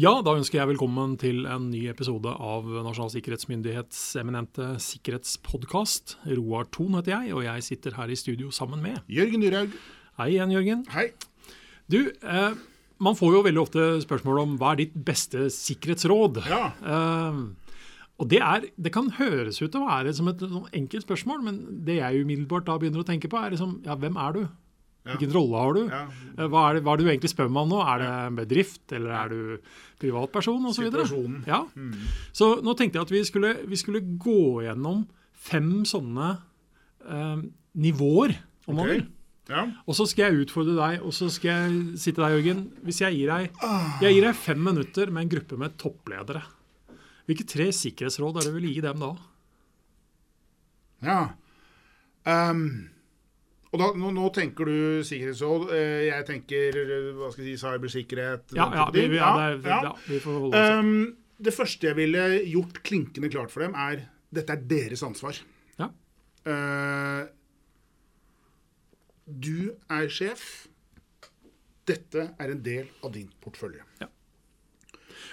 Ja, da ønsker jeg velkommen til en ny episode av Nasjonal sikkerhetsmyndighets eminente sikkerhetspodkast. Roar Thon heter jeg, og jeg sitter her i studio sammen med Jørgen Dyrhaug. Hei igjen, Jørgen. Hei. Du, eh, man får jo veldig ofte spørsmål om hva er ditt beste sikkerhetsråd? Ja. Eh, og det, er, det kan høres ut til å være som et sånn enkelt spørsmål, men det jeg umiddelbart da begynner å tenke på, er liksom ja, hvem er du? Hvilken rolle har du? Eh, Hva er, det, hva er det du egentlig spør meg om nå? Er det en bedrift, eller er du privatperson osv.? Situasjonen. Ja. Så nå tenkte jeg at vi skulle, vi skulle gå gjennom fem sånne eh, nivåer, om man okay. vil. Ja. Og så skal jeg utfordre deg, og så skal jeg si til deg, Jørgen Hvis jeg gir deg, jeg gir deg fem minutter med en gruppe med toppledere, hvilke tre sikkerhetsråd er det du vil gi dem da? ja. Ehm, og da, nå, nå tenker du sikkerhetsråd. eh, Jeg tenker eh, hva skal jeg si, cybersikkerhet. Ja, ja, vi, vi, ja, det er, ja. ja, vi får holde oss um, det første jeg ville gjort klinkende klart for dem, er dette er deres ansvar. Ja. Uh, du er sjef. Dette er en del av din portefølje.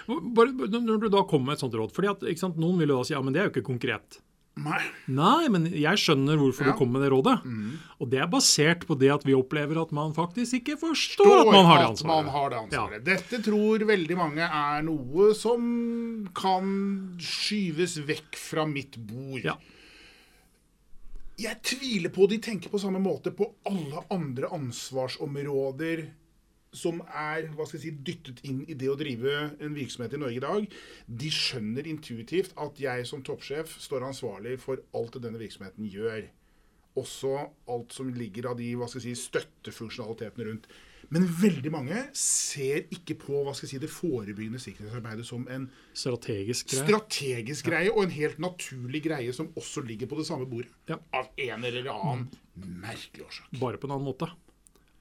Bare, når du da kommer med et sånt råd, fordi at sant, Noen vil jo da si ja, men det er jo ikke konkret. Nei. Nei, men jeg skjønner hvorfor Ja. du kom med det rådet. Og det er basert på det at vi opplever at man faktisk ikke forstår at man har det at man ansvaret. har det ansvaret. Dette tror veldig mange er noe som kan skyves vekk fra mitt bord. Ja. Jeg tviler på de tenker på samme måte på alle andre ansvarsområder som er hva skal jeg si, dyttet inn i det å drive en virksomhet i Norge i dag. De skjønner intuitivt at jeg som toppsjef står ansvarlig for alt det denne virksomheten gjør. Også alt som ligger av de hva skal jeg si, støttefunksjonalitetene rundt. Men veldig mange ser ikke på hva skal jeg si, det forebyggende sikkerhetsarbeidet som en Strategisk greie. strategisk greie og en helt naturlig greie som også ligger på det samme bordet. Ja. Av en eller annen merkelig årsak. bare på en annen måte.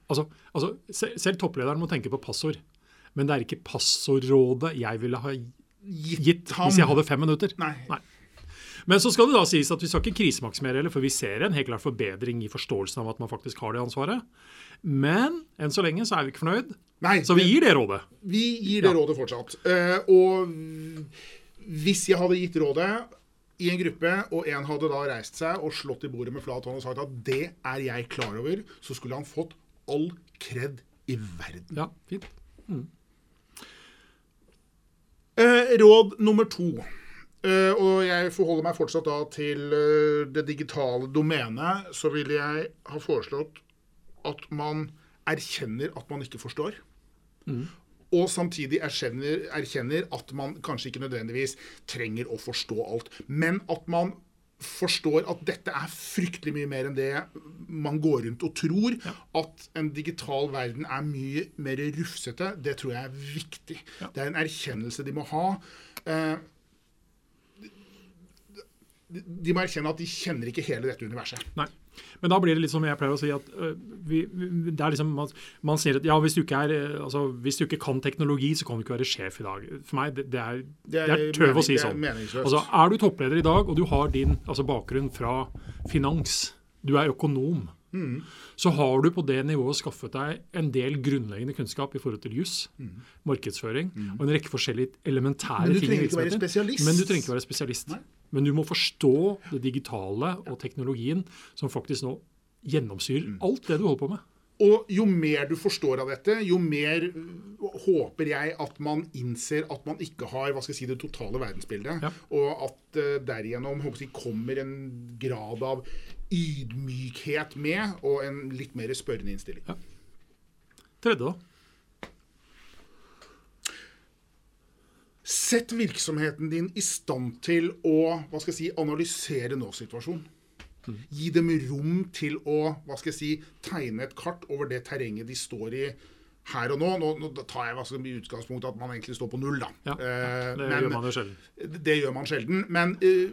Altså, altså, selv topplederen må tenke på passord. Men det er ikke passordrådet jeg ville ha gitt ham. hvis jeg hadde fem minutter. Nei. Men så skal det da sies at vi skal ikke krisemaksimere heller, for vi ser en helt klar forbedring i forståelsen av at man faktisk har det ansvaret. Men enn så lenge så er vi ikke fornøyd, Nei, så vi gir det rådet. vi gir det Ja. rådet fortsatt. Uh, og hvis jeg hadde gitt rådet i en gruppe, og en hadde da reist seg og slått i bordet med flat hånd og sagt at det er jeg klar over, så skulle han fått all kred i verden. Ja, fint. Eh, råd nummer to. Eh, og jeg forholder meg fortsatt da til eh, det digitale domenet. Så ville jeg ha foreslått at man erkjenner at man ikke forstår. Og samtidig erkjenner, erkjenner at man kanskje ikke nødvendigvis trenger å forstå alt. Men at man forstår at dette er fryktelig mye mer enn det man går rundt og tror. At en digital verden er mye mer rufsete, det tror jeg er viktig. Det er en erkjennelse de må ha. Eh, de- de må erkjenne at de kjenner ikke hele dette universet. Nei. Men da blir det litt som jeg pleier å si at øh, vi, det er liksom, man, man sier at ja, hvis du, ikke er, øh, altså, hvis du ikke kan teknologi, så kan du ikke være sjef i dag. For meg, det, det, er, det er, tøv å si er sånn. Altså, er du toppleder i dag, og du har din altså, bakgrunn fra finans, du er økonom, Mm. så har du på det nivået skaffet deg en del grunnleggende kunnskap i forhold til juss, markedsføring og en rekke forskjellige elementære Mm. Men du ting. i spesialist. Men du trenger ikke være spesialist. Nei. Men du må forstå det digitale og teknologien som faktisk nå gjennomsyrer Mm. alt det du holder på med. Og jo mer du forstår av dette, jo mer øh, håper jeg at man innser at man ikke har hva skal jeg si, det totale verdensbildet. Ja. Og at uh, derigjennom jeg, kommer en grad av ydmykhet med, og en litt mer spørrende innstilling. Tredje, da. Sett virksomheten din i stand til å hva skal jeg si, analysere nå-situasjonen. Gi dem rom til å hva skal jeg si, tegne et kart over det terrenget de står i her og nå. Nå, nå tar jeg hva skal jeg si, i utgangspunkt at man egentlig står på null, da. Ja, Eh, Det men- gjør man jo sjelden. det gjør man sjelden. Men eh,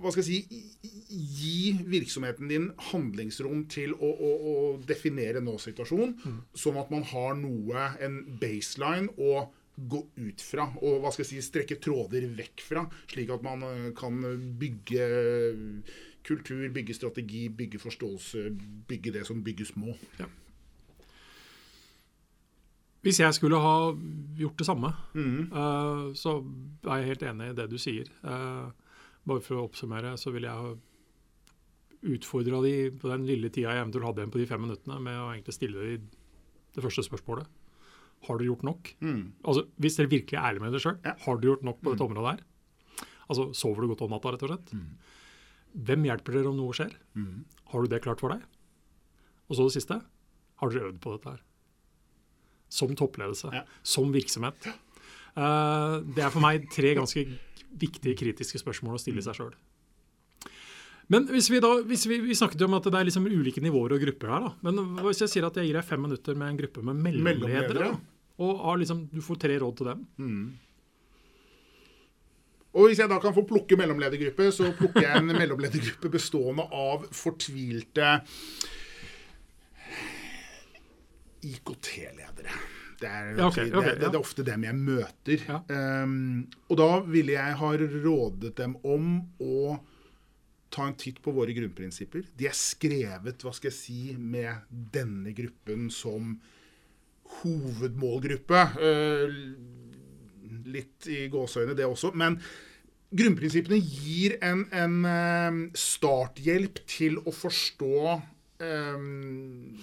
hva skal jeg si Gi virksomheten din handlingsrom til å, å, å definere nå-situasjonen, sånn at man har noe, en baseline, å gå ut fra. Og hva skal jeg si, strekke tråder vekk fra, slik at man eh, kan bygge kultur, bygge strategi, bygge forståelse, bygge det som bygges må. Hvis jeg skulle ha gjort det samme, mm. uh, så er jeg helt enig i det du sier. Uh, bare for å oppsummere, så vil jeg utfordra de på den lille tida jeg eventuelt hadde igjen på de fem minuttene, med å egentlig stille de det første spørsmålet. Har du gjort nok? Mm. Altså, Hvis dere virkelig er ærlige med dere sjøl, ja. har du gjort nok på dette mm. området her? Altså, Sover du godt om natta, rett og slett? Mm. Hvem hjelper dere om noe skjer? Mm. Har du det klart for deg? Og så det siste. Har dere øvd på dette her? Som toppledelse. Ja. Som virksomhet. Uh, det er for meg tre ganske viktige kritiske spørsmål å stille seg sjøl. Men hvis vi da, hvis vi, vi, snakket jo om at det er liksom ulike nivåer og grupper her. da. Men hvis jeg sier at jeg gir deg fem minutter med en gruppe med mellomledere, og liksom, du får tre råd til dem mm. Og Hvis jeg da kan få plukke mellomledergruppe, så plukker jeg en mellomledergruppe bestående av fortvilte IKT-ledere. Det er, ja, okay, okay, det, det, det er, ofte dem jeg møter. Um, og da ville jeg ha rådet dem om å ta en titt på våre grunnprinsipper. De er skrevet hva skal jeg si, med denne gruppen som hovedmålgruppe. Uh, litt i gåseøyne, det også. Men grunnprinsippene gir en, en uh, starthjelp til å forstå um,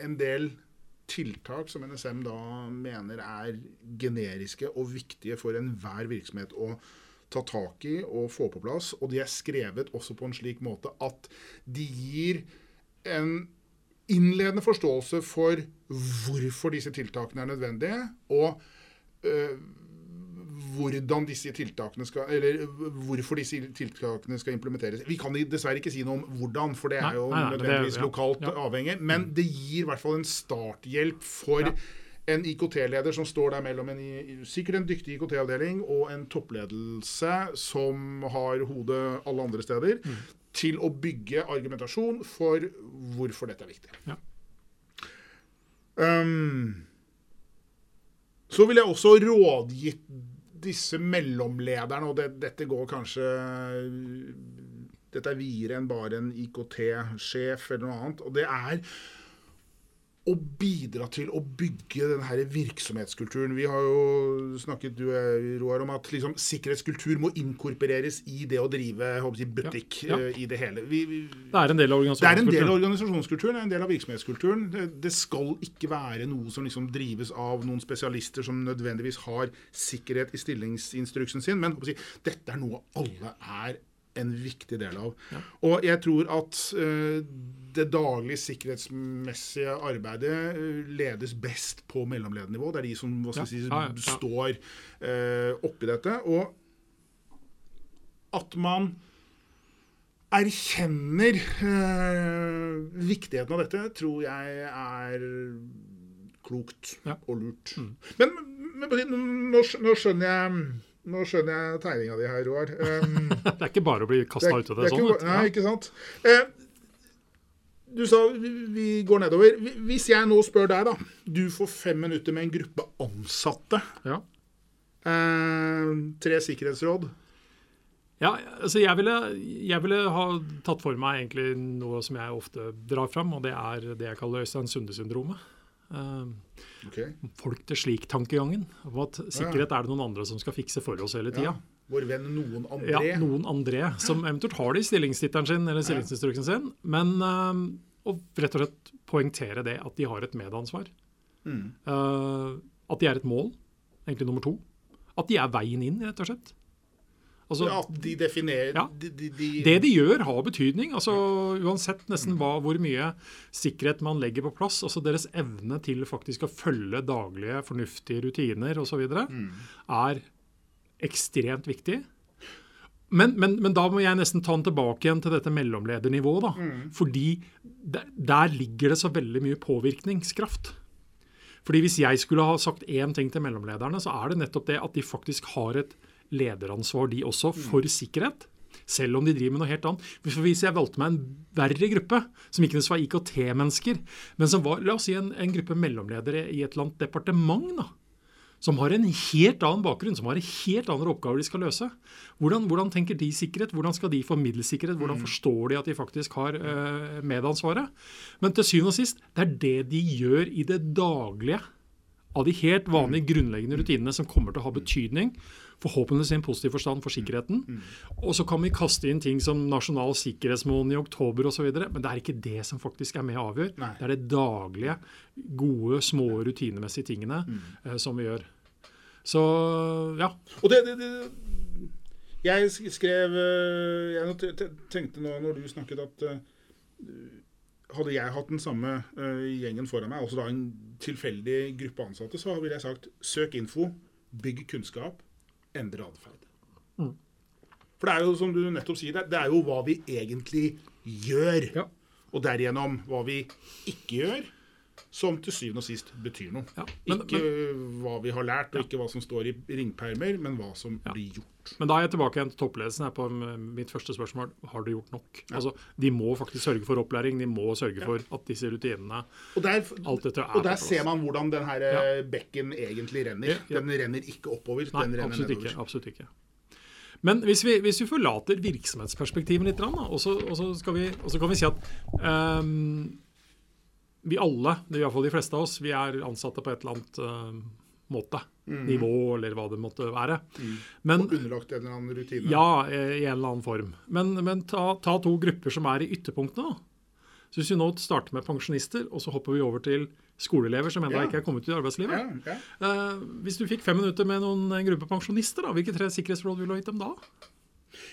en del tiltak som NSM da mener er generiske og viktige for enhver virksomhet å ta tak i og få på plass. Og de er skrevet også på en slik måte at de gir en innledende forståelse for hvorfor disse tiltakene er nødvendige, og øh, hvordan disse tiltakene skal, eller hvorfor disse tiltakene skal implementeres. Vi kan dessverre ikke si noe om hvordan, for det er jo nei, nei, nødvendigvis det, ja, lokalt ja. avhengig. Men det gir i hvert fall en starthjelp for ja. en IKT-leder som står der mellom en, sikkert en dyktig IKT-avdeling og en toppledelse som har hodet alle andre steder, mm. til å bygge argumentasjon for hvorfor dette er viktig. Um, så vil jeg også rådgitt disse mellomlederne, og det, dette går kanskje Dette er videre enn bare en IKT-sjef eller noe annet. og det er å bidra til å bygge denne virksomhetskulturen. Vi har jo snakket du, Roar, om at liksom, sikkerhetskultur må inkorporeres i det å drive jeg, butikk ja, ja. Uh, i det hele. Vi, vi, det er en del av organisasjonskulturen. Det er en del av organisasjonskulturen, det er en del av virksomhetskulturen. Det, det skal ikke være noe som liksom drives av noen spesialister som nødvendigvis har sikkerhet i stillingsinstruksen sin, men si, dette er noe alle er en viktig del av. Ja. Og jeg tror at uh, det daglige sikkerhetsmessige arbeidet uh, ledes best på mellomledernivå. Det er de som ja. si, ja, står uh, oppi dette. Og at man erkjenner viktigheten av dette, tror jeg er klokt og lurt. Mm. Men, men nå, nå skjønner jeg nå skjønner jeg tegninga di her, Roar. Um, det er ikke bare å bli kasta ut av det, det sånn? Ikke, nei, ikke sant. Uh, du sa vi går nedover. Hvis jeg nå spør deg, da. Du får fem minutter med en gruppe ansatte. Ja. Uh, tre sikkerhetsråd. Ja, altså jeg ville, jeg ville, ha tatt for meg egentlig noe som jeg ofte drar fram, og det er det jeg kaller Øystein Sunde-syndromet. Okay. Folk til slik-tankegangen. Om at sikkerhet er det noen andre som skal fikse for oss hele tida. Ja. Vår venn noen André. Ja, noen André, som eventuelt har det i stillingstittelen sin eller stillingsinstruksen sin. Men uh, å rett og slett poengtere det at de har et medansvar. Mm. Uh, at de er et mål, egentlig nummer to. At de er veien inn, rett og slett. Altså, ja, de definerer ja, de, de, de, Det de gjør, har betydning. altså Uansett nesten hva, hvor mye sikkerhet man legger på plass. altså Deres evne til faktisk å følge daglige, fornuftige rutiner osv. Mm. er ekstremt viktig. Men, men, men, da må jeg nesten ta den tilbake igjen til dette mellomledernivået. da, mm. Fordi der, der ligger det så veldig mye påvirkningskraft. Fordi Hvis jeg skulle ha sagt én ting til mellomlederne, så er det nettopp det at de faktisk har et lederansvar, de også, for sikkerhet. Selv om de driver med noe helt annet. Hvis jeg valgte meg en verre gruppe, som ikke var IKT-mennesker, men som var la oss si en, en, gruppe mellomledere i et eller annet departement, da, som har en helt annen bakgrunn, som har en helt andre oppgaver de skal løse. Hvordan, hvordan tenker de sikkerhet? Hvordan skal de formidle sikkerhet? Hvordan Mm. forstår de at de faktisk har uh, medansvaret? Men til syvende og sist, det er det de gjør i det daglige. Av de helt vanlige grunnleggende rutinene som kommer til å ha betydning, forhåpentligvis i en positiv forstand for sikkerheten. Og så kan vi kaste inn ting som nasjonal sikkerhetsmåned i oktober osv. Men det er ikke det som faktisk er med og avgjør. Nei. Det er det daglige, gode, små, rutinemessige tingene Mm. eh, som vi gjør. Så ja. Og det, det, det Jeg skrev eh, Jeg tenkte nå når du snakket at eh, hadde jeg hatt den samme gjengen foran meg, altså da en tilfeldig gruppe ansatte, så ville jeg sagt søk info, bygg kunnskap, endre atferd. Mm. For det er jo som du nettopp sier, det det er jo hva vi egentlig gjør. Ja. Og derigjennom hva vi ikke gjør, som til syvende og sist betyr noe. Ja, men- ikke hva vi har lært, og ikke hva som står i ringpermer, men hva som Ja. blir gjort. Men da er jeg tilbake igjen til toppledelsen her på mitt første spørsmål. Har du gjort nok? Altså, De må faktisk sørge for opplæring. De må sørge for at disse rutinene Og der, Alt dette er og der ser man hvordan den her eh, bekken egentlig renner. Ja, ja. Den renner ikke oppover, Nei, den renner absolutt nedover. ikke, absolutt ikke. Men hvis vi, hvis vi forlater virksomhetsperspektivet litt, og, så, kan vi si at ehm, vi alle, det er i hvert fall de fleste av oss, vi er ansatte på et eller annet uh, måte. Nivå, eller hva det måtte være. Men Og underlagt en eller annen rutine. ja, i en eller annen form. Men, men ta, ta to grupper som er i ytterpunktene. da. Så Hvis vi nå starter med pensjonister, og så hopper vi over til skoleelever som ennå Ja. ikke er kommet ut i arbeidslivet. Ja, okay. Eh, hvis du fikk fem minutter med noen, en gruppe pensjonister, da, hvilke tre sikkerhetsråd ville du ha gitt dem da?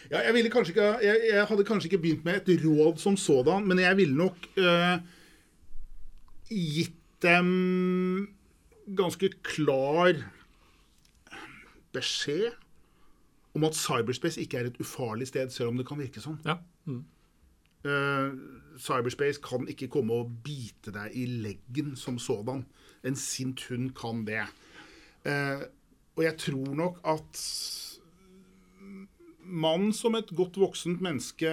Ja, jeg, ville ikke, jeg, jeg hadde kanskje ikke begynt med et råd som sådan, men jeg ville nok eh, gitt dem ganske klar beskjed om at cyberspace ikke er et ufarlig sted, selv om det kan virke sånn. Ja. Mm. Uh, cyberspace kan ikke komme og bite deg i leggen som sådan. En sint hund kan det. Uh, og jeg tror nok at man som et godt voksent menneske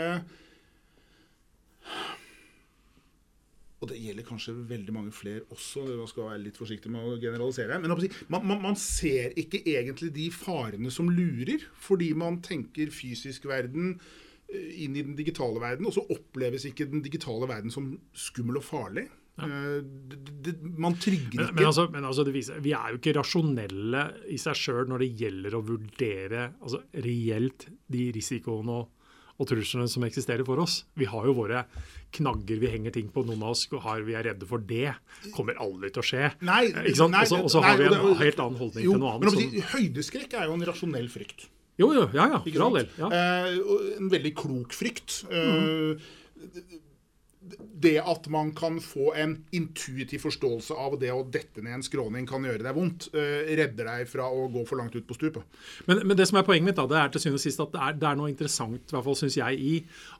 Og det gjelder kanskje veldig mange flere også, man skal være litt forsiktig med å generalisere. Men man, man, man ser ikke egentlig de farene som lurer, fordi man tenker fysisk verden eh, inn i den digitale verden, og så oppleves ikke den digitale verden som skummel og farlig. Ja. det, det, man trygger ikke. men, altså, men altså, det viser, vi er jo ikke rasjonelle i seg sjøl når det gjelder å vurdere altså, reelt de risikoene og, og truslene som eksisterer for oss. Vi har jo våre knagger vi henger ting på. Noen av oss har, vi er redde for det. Kommer aldri til å skje. Nei, ikke sant? Og så- har vi en det- helt annen holdning jo, til noe Men annet. å si, høydeskrekk er jo en rasjonell frykt. Jo, jo, ja, ja, for all del. Ja. Eh, en veldig klok frykt. Eh, Det at man kan få en intuitiv forståelse av det å dette ned en skråning kan gjøre deg vondt, eh, redder deg fra å gå for langt ut på stupet. Men, men det som er poenget mitt, da, det er til syvende og sist at det er, det er noe interessant, i hvert fall syns jeg, i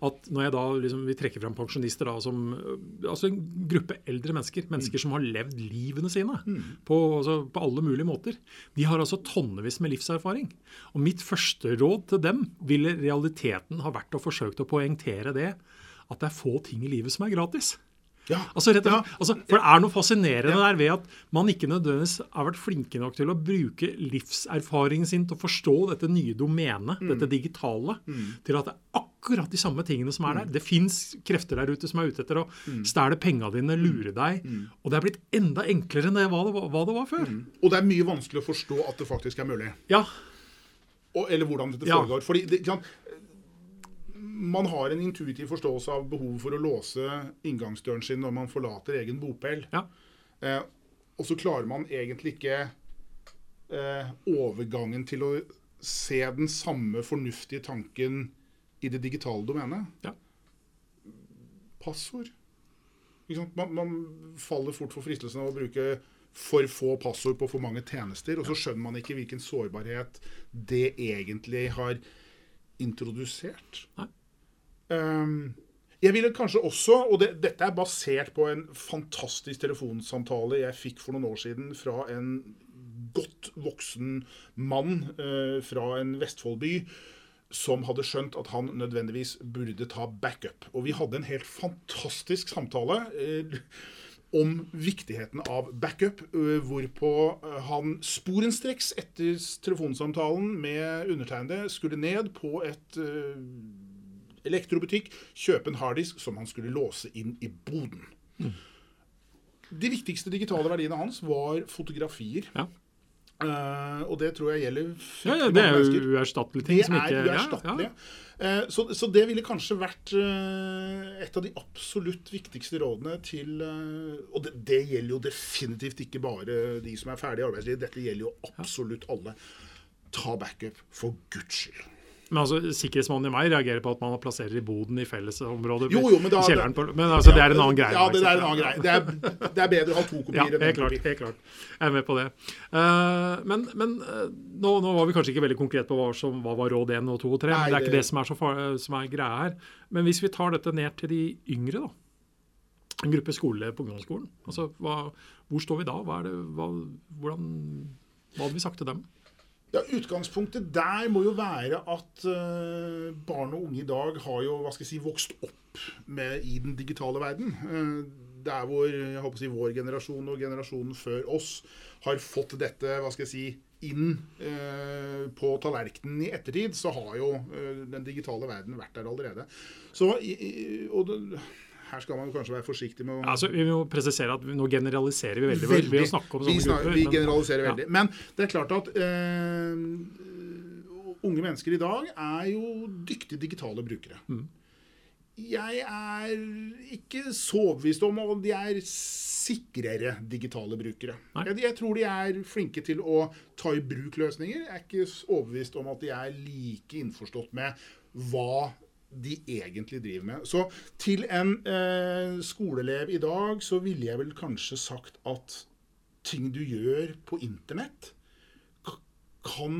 at når jeg da liksom, vi trekker fram pensjonister da, som øh, altså en gruppe eldre mennesker, mennesker som har levd livene sine på, altså, på alle mulige måter, de har altså tonnevis med livserfaring. Og mitt første råd til dem ville realiteten ha vært å forsøke å poengtere det at det er få ting i livet som er gratis. Ja. Altså, rett Ja. altså, for det er noe fascinerende der ved at man ikke nødvendigvis har vært flinke nok til å bruke livserfaringen sin til å forstå dette nye domenet, Mm. dette digitale, til at det er akkurat de samme tingene som er der. Det fins krefter der ute som er ute etter å Mm. stjele penga dine, lure deg. Og det er blitt enda enklere enn det hva det var, hva det var før. Og det er mye vanskelig å forstå at det faktisk er mulig. Ja, Og, eller hvordan dette Ja. foregår. Fordi det? Man har en intuitiv forståelse av behovet for å låse inngangsdøren sin når man forlater egen bopel. ja. Eh, og så klarer man egentlig ikke eh, overgangen til å se den samme fornuftige tanken i det digitale domenet. Ja. Passord. Man, man faller fort for fristelsen av å bruke for få passord på for mange tjenester, og så skjønner man ikke hvilken sårbarhet det egentlig har introdusert. Nei. Um, jeg ville kanskje også, og det, dette er basert på en fantastisk telefonsamtale jeg fikk for noen år siden fra en godt voksen mann eh, fra en Vestfoldby som hadde skjønt at han nødvendigvis burde ta backup. Og vi hadde en helt fantastisk samtale. Eh, om viktigheten av backup, ø, hvorpå ø, han sporenstreks etter telefonsamtalen med undertegnede skulle ned på et ø, elektrobutikk, kjøpe en harddisk som han skulle låse inn i boden. De viktigste digitale verdiene hans var fotografier. Ja. Uh, og det tror jeg gjelder Ja, ja, det er jo uerstattelige ting Det er uerstattelige. ja. uh, Så, så det ville kanskje vært uh, et av de absolutt viktigste rådene til eh, Og det, det gjelder jo definitivt ikke bare de som er ferdig i arbeidslivet, dette gjelder jo absolutt alle. Ta backup, for guds skyld. Men altså, Sikkerhetsmannen i meg reagerer på at man plasserer i boden i fellesområdet. Jo, jo, men da- kjelleren på, men altså, det er en annen greie. Ja, det, det er en annen greie. Det er, det er bedre å ha to Ja, kopier enn helt én kopi. helt klart. Jeg er med på det. Uh, men men eh, nå, nå var vi kanskje ikke veldig konkret på hva, som, hva var råd 1 og 2 og 3. Nei, men det er ikke det som er, så far, som er greia her. Men hvis vi tar dette ned til de yngre, da. En gruppe skoleelever på ungdomsskolen. Altså, hva, hvor står vi da? Hva, er det, hva, hvordan, hva hadde vi sagt til dem? Ja, Utgangspunktet der må jo være at uh, barn og unge i dag har jo hva skal jeg si, vokst opp med, i den digitale verden. Uh, der hvor jeg håper å si, vår generasjon og generasjonen før oss har fått dette hva skal jeg si, inn eh, på tallerkenen i ettertid, så har jo eh, den digitale verden vært der allerede. Så, i, i- og det, her skal man kanskje være forsiktig med å Altså, vi må presisere at Nå generaliserer vi veldig, veldig. ved å snakke om vi, snakker, grupper. vi men- generaliserer veldig. Men det er klart at eh, unge mennesker i dag er jo dyktige digitale brukere. Mm. Jeg er ikke så overbevist om om de er sikrere digitale brukere. Jeg, jeg tror de er flinke til å ta i bruk løsninger. Jeg er ikke overbevist om at de er like innforstått med hva de egentlig driver med. Så til en eh, skoleelev i dag så ville jeg vel kanskje sagt at ting du gjør på internett, kan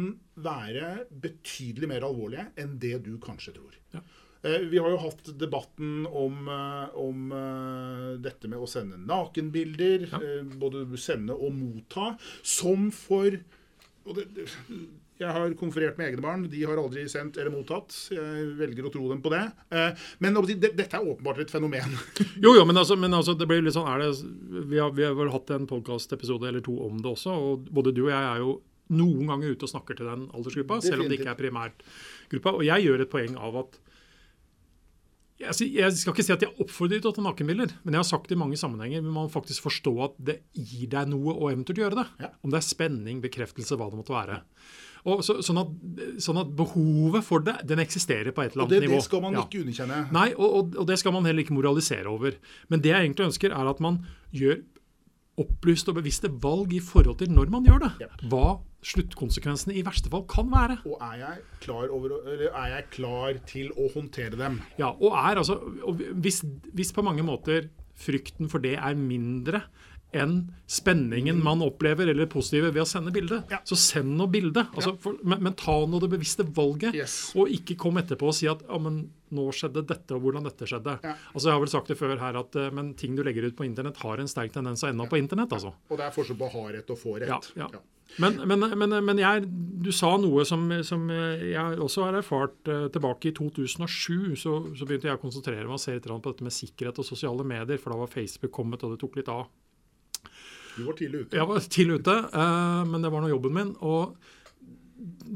være betydelig mer alvorlige enn det du kanskje tror. Ja. Eh, Vi har jo hatt debatten om, eh, om eh, dette med å sende nakenbilder, Ja. eh, både sende og motta, som for det, det, Jeg har konferert med egne barn. De har aldri sendt eller mottatt. Jeg velger å tro dem på det. Eh, Men det, dette er åpenbart et fenomen. Jo, jo, men altså, men altså det blir litt sånn er det, vi, har, vi har vel hatt en podkastepisode eller to om det også. og Både du og jeg er jo noen ganger ute og snakker til den aldersgruppa, selv om det ikke er primærgruppa. Og jeg gjør et poeng av at jeg, skal ikke si at jeg oppfordrer til å ta nakenbilder, men jeg har sagt i mange sammenhenger vi må faktisk forstå at det gir deg noe å eventuelt gjøre det. Ja. Om det er spenning, bekreftelse, hva det måtte være. Og så, sånn, at, sånn at behovet for det, den eksisterer på et eller annet det, nivå. det skal man Ja. ikke underkjenne. Nei, og, og, og det skal man heller ikke moralisere over. Men det jeg egentlig ønsker, er at man gjør opplyste og bevisste valg i forhold til når man gjør det. Hva sluttkonsekvensene i verste fall kan være. Og er jeg, klar over, eller er jeg klar til å håndtere dem? Ja, og er altså, og hvis, hvis på mange måter frykten for det er mindre enn spenningen man opplever eller positive ved å sende bilde, Ja. så send nå bilde. Altså, for, men, men ta nå det bevisste valget, Yes. og ikke kom etterpå og si at ja, men nå skjedde dette, og hvordan dette skjedde. Ja. Altså, Jeg har vel sagt det før her at eh, men ting du legger ut på internett, har en sterk tendens å ende opp på internett. altså. Og det er forskjell på å ha rett og få Ja, rett. ja. Men, men, men, men jeg, du sa noe som, som jeg også har erfart eh, tilbake i 2007. Så, så begynte jeg å konsentrere meg og se litt på dette med sikkerhet og sosiale medier, for da var Facebook kommet, og det tok litt av. Du var tidlig ute. Jeg var tidlig ute, eh, men det var nå jobben min. og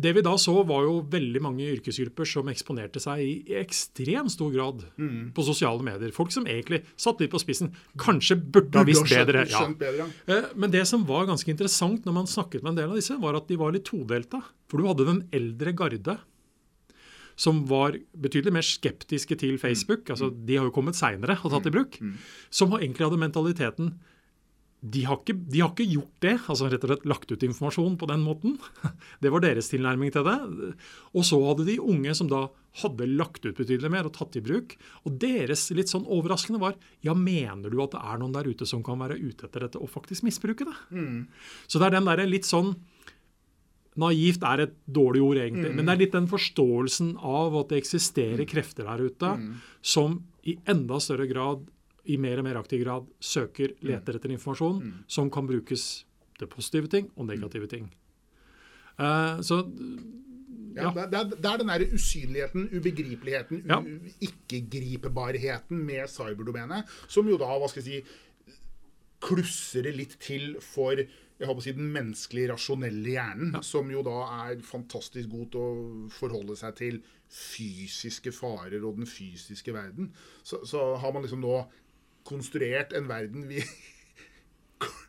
det vi da så, var jo veldig mange yrkesgrupper som eksponerte seg i ekstremt stor grad Mm. på sosiale medier. Folk som egentlig satt litt på spissen. Kanskje burde ha visst bedre. Ja. bedre, ja. Eh, Men det som var ganske interessant når man snakket med en del av disse, var at de var litt todelte. For du hadde den eldre garde som var betydelig mer skeptiske til Facebook. altså De har jo kommet seinere og tatt i bruk. Som har- egentlig hadde mentaliteten de har, ikke, de har ikke gjort det, altså rett og slett lagt ut informasjon på den måten. Det var deres tilnærming til det. Og så hadde de unge som da hadde lagt ut betydelig mer og tatt i bruk. Og deres litt sånn overraskende var ja, mener du at det er noen der ute som kan være ute etter dette og faktisk misbruke det? Så det er den derre litt sånn Naivt er et dårlig ord, egentlig. Men det er litt den forståelsen av at det eksisterer krefter der ute som i enda større grad, i mer og mer aktiv grad, søker, leter etter informasjon som kan brukes til positive ting og negative ting. Uh, så Ja, Ja. Det, er- det er den der usynligheten, ubegripeligheten, Ja. ikke-gripbarheten med cyberdomenet, som jo da, hva skal jeg si klusser det litt til for jeg håper å si, den menneskelige, rasjonelle hjernen, som jo da er fantastisk god til å forholde seg til fysiske farer og den fysiske verden. Så, så har man liksom nå konstruert en verden vi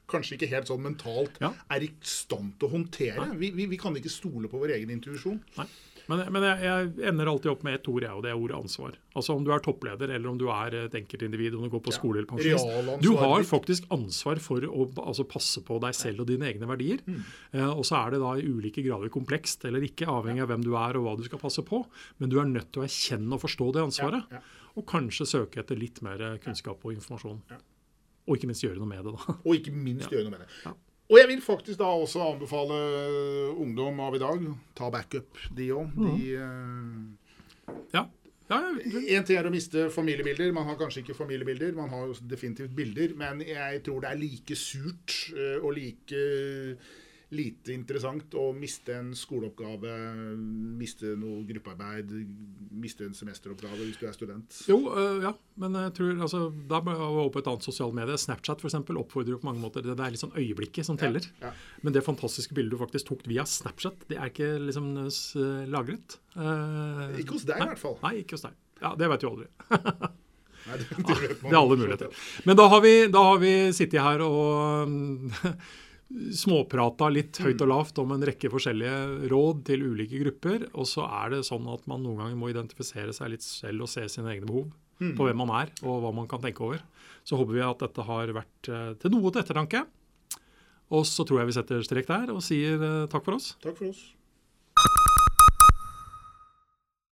kanskje ikke helt sånn mentalt Ja. er i stand til å håndtere. Vi, vi, vi kan ikke stole på vår egen intuisjon. Nei. Men, men jeg, jeg ender alltid opp med ett ord, jeg, og det er ordet ansvar. Altså Om du er toppleder, eller om du er et enkeltindivid, om du går på Ja. skole eller pensjonist. Du har faktisk ansvar for å altså, passe på deg selv og dine egne verdier. Mm. Eh, og så er det da i ulike grader komplekst eller ikke, avhengig av hvem du er og hva du skal passe på. Men du er nødt til å erkjenne og forstå det ansvaret. Ja, ja. Og kanskje søke etter litt mer kunnskap og informasjon. Ja. Og ikke minst gjøre noe med det, da. Og ikke minst gjøre noe med det. Ja. Og jeg vil faktisk da også anbefale ungdom av i dag ta backup, de òg. De uh, Ja. ja, ja. En ting er å miste familiebilder. Man har kanskje ikke familiebilder, man har jo definitivt bilder. Men jeg tror det er like surt eh, og like lite interessant å miste en skoleoppgave, miste noe gruppearbeid, miste en semesteroppgave hvis du er student. Jo, øh, ja, men jeg tror altså, da må jeg over på et annet sosialt medie. Snapchat for eksempel, oppfordrer jo på mange måter Det er sånn øyeblikket som teller. Ja. Men det fantastiske bildet du faktisk tok via Snapchat, det er ikke liksom s- lagret. Eh, Ikke hos deg, i hvert fall. Nei, ikke hos deg. Ja, Det vet du aldri. Nei, det, det vet man Det er alle muligheter. Men da har vi, da har vi sittet her og småprata litt høyt og lavt om en rekke forskjellige råd til ulike grupper. Og så er det sånn at man noen ganger må identifisere seg litt selv og se sine egne behov. På hvem man er og hva man kan tenke over. Så håper vi at dette har vært eh, til noe til ettertanke. Og så tror jeg vi setter strek der og sier eh, takk for oss. Takk for oss.